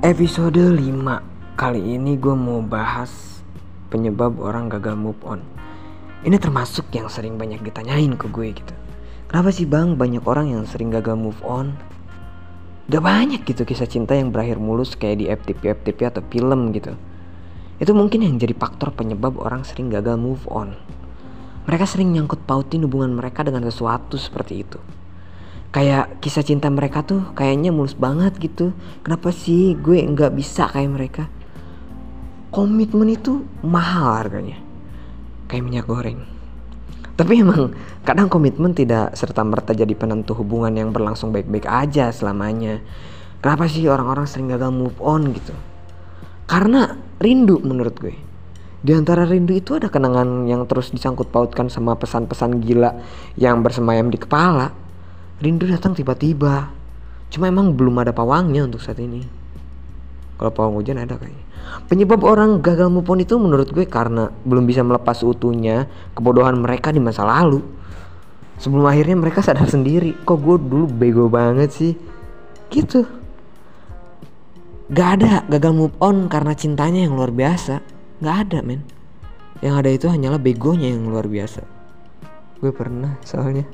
Episode 5 Kali ini gue mau bahas penyebab orang gagal move on. Ini termasuk yang sering banyak ditanyain ke gue gitu. Kenapa sih bang banyak orang yang sering gagal move on? Gak banyak gitu kisah cinta yang berakhir mulus kayak di FTP-FTP atau film gitu. Itu mungkin yang jadi faktor penyebab orang sering gagal move on. Mereka sering nyangkut pautin hubungan mereka dengan sesuatu seperti itu kayak kisah cinta mereka tuh kayaknya mulus banget gitu. Kenapa sih gue nggak bisa kayak mereka? Komitmen itu mahal harganya kayak minyak goreng. Tapi emang kadang komitmen tidak serta merta jadi penentu hubungan yang berlangsung baik-baik aja selamanya. Kenapa sih orang-orang sering gagal move on gitu? Karena rindu menurut gue. Di antara rindu itu ada kenangan yang terus disangkut pautkan sama pesan-pesan gila yang bersemayam di kepala rindu datang tiba-tiba. Cuma emang belum ada pawangnya untuk saat ini. Kalau pawang hujan ada kayaknya. Penyebab orang gagal move on itu menurut gue karena belum bisa melepas utuhnya kebodohan mereka di masa lalu. Sebelum akhirnya mereka sadar sendiri kok gue dulu bego banget sih? Gitu. Gak ada gagal move on karena cintanya yang luar biasa. Gak ada men. Yang ada itu hanyalah begonya yang luar biasa. Gue pernah soalnya